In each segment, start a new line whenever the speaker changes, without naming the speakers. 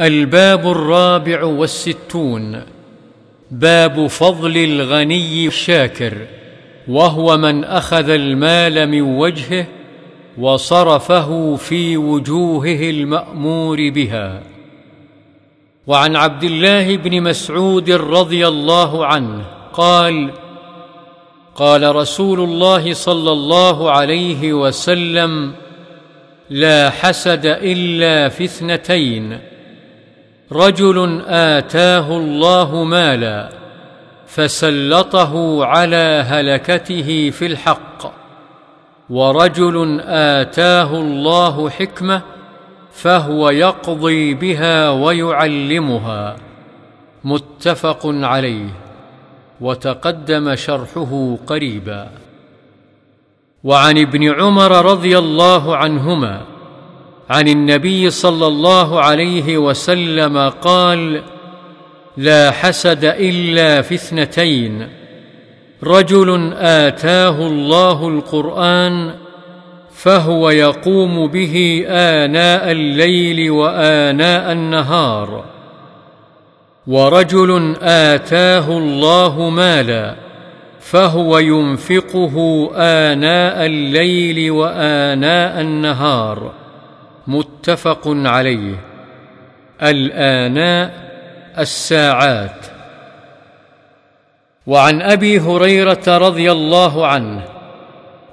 الباب الرابع والستون. باب فضل الغني الشاكر وهو من أخذ المال من وجهه وصرفه في وجوهه المأمور بها. وعن عبد الله بن مسعود رضي الله عنه قال قال رسول الله صلى الله عليه وسلم لا حسد إلا في اثنتين. رجل آتاه الله مالا فسلطه على هلكته في الحق ورجل آتاه الله حكمة فهو يقضي بها ويعلمها. متفق عليه. وتقدم شرحه قريبا. وعن ابن عمر رضي الله عنهما عن النبي صلى الله عليه وسلم قال لا حسد إلا في اثنتين. رجل آتاه الله القرآن فهو يقوم به آناء الليل وآناء النهار. ورجل آتاه الله مالا فهو ينفقه آناء الليل وآناء النهار. متفق عليه. الآناء الساعات. وعن أبي هريرة رضي الله عنه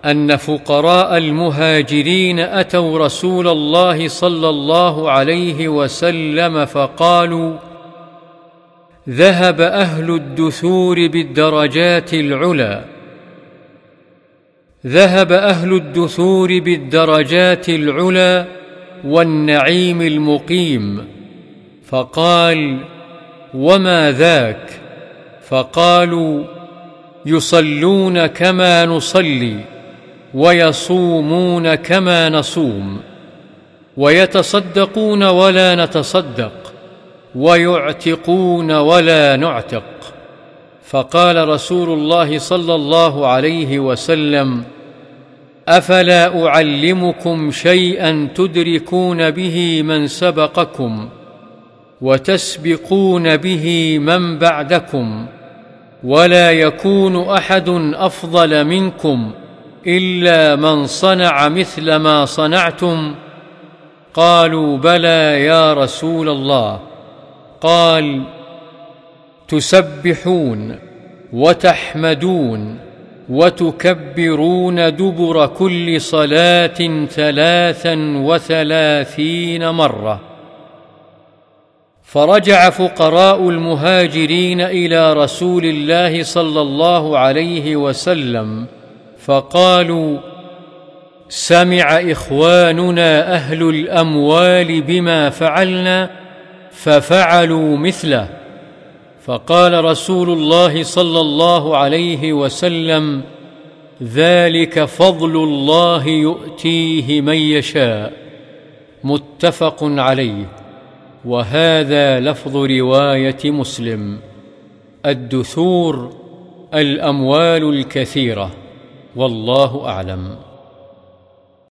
أن فقراء المهاجرين أتوا رسول الله صلى الله عليه وسلم فقالوا ذهب أهل الدثور بالدرجات العلى. ذهب أهل الدثور بالدرجات العلى والنعيم المقيم فقال وما ذاك؟ فقالوا يصلون كما نصلي ويصومون كما نصوم ويتصدقون ولا نتصدق ويعتقون ولا نعتق. فقال رسول الله صلى الله عليه وسلم أفلا أعلمكم شيئا تدركون به من سبقكم وتسبقون به من بعدكم ولا يكون أحد أفضل منكم إلا من صنع مثل ما صنعتم قالوا بلى يا رسول الله قال تسبحون وتحمدون وتكبرون دبر كل صلاة ثلاثا وثلاثين مرة. فرجع فقراء المهاجرين إلى رسول الله صلى الله عليه وسلم فقالوا سمع إخواننا أهل الأموال بما فعلنا ففعلوا مثله. فقال رسول الله صلى الله عليه وسلم ذلك فضل الله يؤتيه من يشاء. متفق عليه. وهذا لفظ رواية مسلم. الدثور الأموال الكثيرة. والله أعلم.